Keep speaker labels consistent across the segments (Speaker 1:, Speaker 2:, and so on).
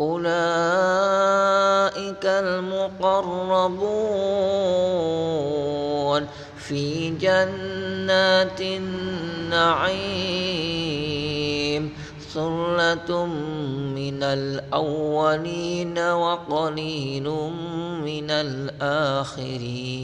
Speaker 1: أولئك المقربون في جنات النعيم. ثلة من الأولين وقليل من الآخرين.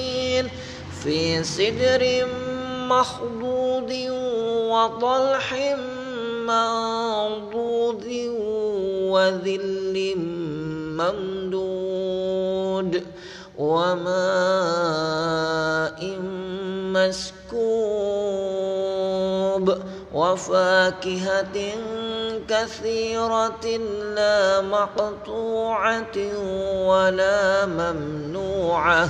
Speaker 1: في سدر مخضود وطلح منضود وذل ممدود وماء مسكوب وفاكهة كثيرة لا مقطوعة ولا ممنوعة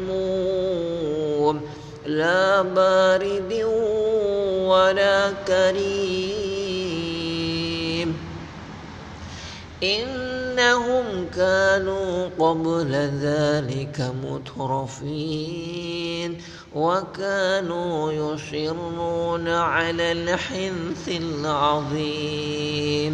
Speaker 1: لا بارد ولا كريم. إنهم كانوا قبل ذلك مترفين وكانوا يصرون على الحنث العظيم.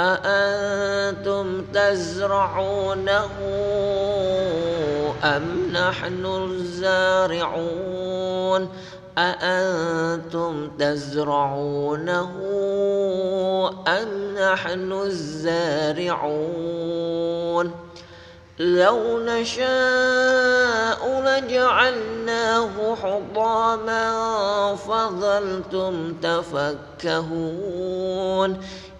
Speaker 1: أأنتم تزرعونه أم نحن الزارعون؟ أأنتم تزرعونه أم نحن الزارعون؟ لو نشاء لجعلناه حطاما فظلتم تفكهون.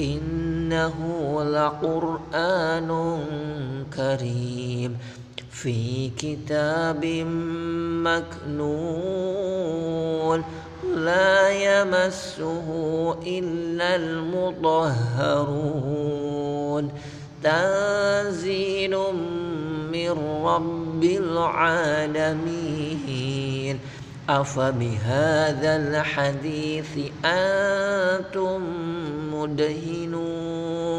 Speaker 1: إنه لقرآن كريم في كتاب مكنون لا يمسه إلا المطهرون. تنزيل من رب العالمين أفبهذا الحديث أنتم مدهنون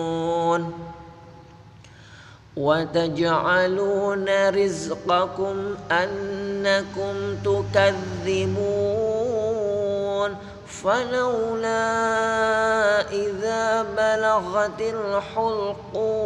Speaker 1: وتجعلون رزقكم أنكم تكذبون فلولا إذا بلغت الحلقوم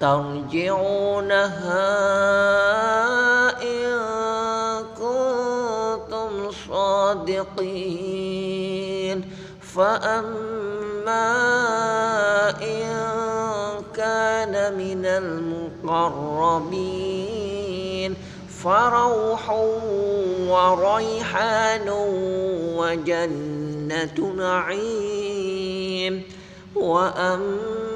Speaker 1: ترجعونها إن كنتم صادقين. فأما إن كان من المقربين فروح وريحان وجنة نعيم. وأما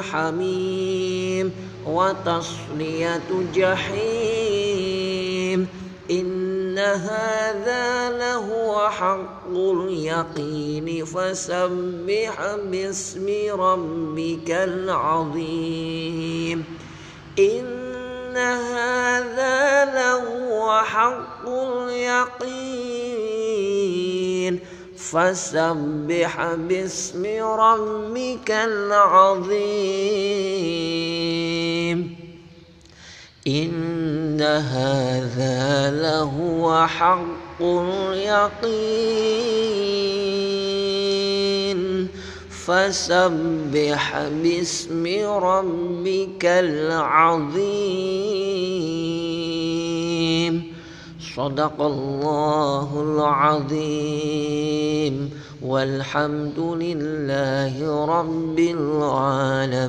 Speaker 1: حميم وتصلية جحيم إن هذا لهو حق اليقين فسبح باسم ربك العظيم إن هذا لهو حق اليقين فسبح باسم ربك العظيم. إن هذا لهو حق اليقين. فسبح باسم ربك العظيم. صدق الله العظيم والحمد لله رب العالمين.